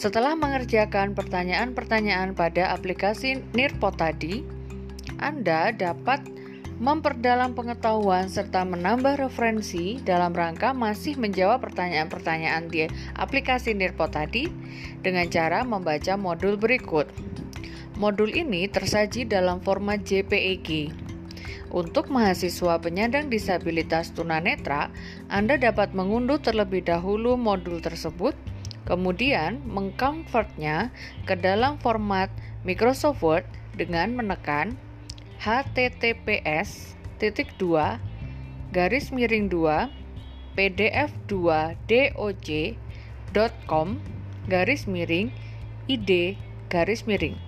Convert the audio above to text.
Setelah mengerjakan pertanyaan-pertanyaan pada aplikasi Nirpot tadi, Anda dapat memperdalam pengetahuan serta menambah referensi dalam rangka masih menjawab pertanyaan-pertanyaan di aplikasi Nirpot tadi dengan cara membaca modul berikut. Modul ini tersaji dalam format JPEG. Untuk mahasiswa penyandang disabilitas tunanetra, Anda dapat mengunduh terlebih dahulu modul tersebut, kemudian mengkonvertnya ke dalam format Microsoft Word dengan menekan https titik dua garis miring dua pdf 2 doc.com garis miring id garis miring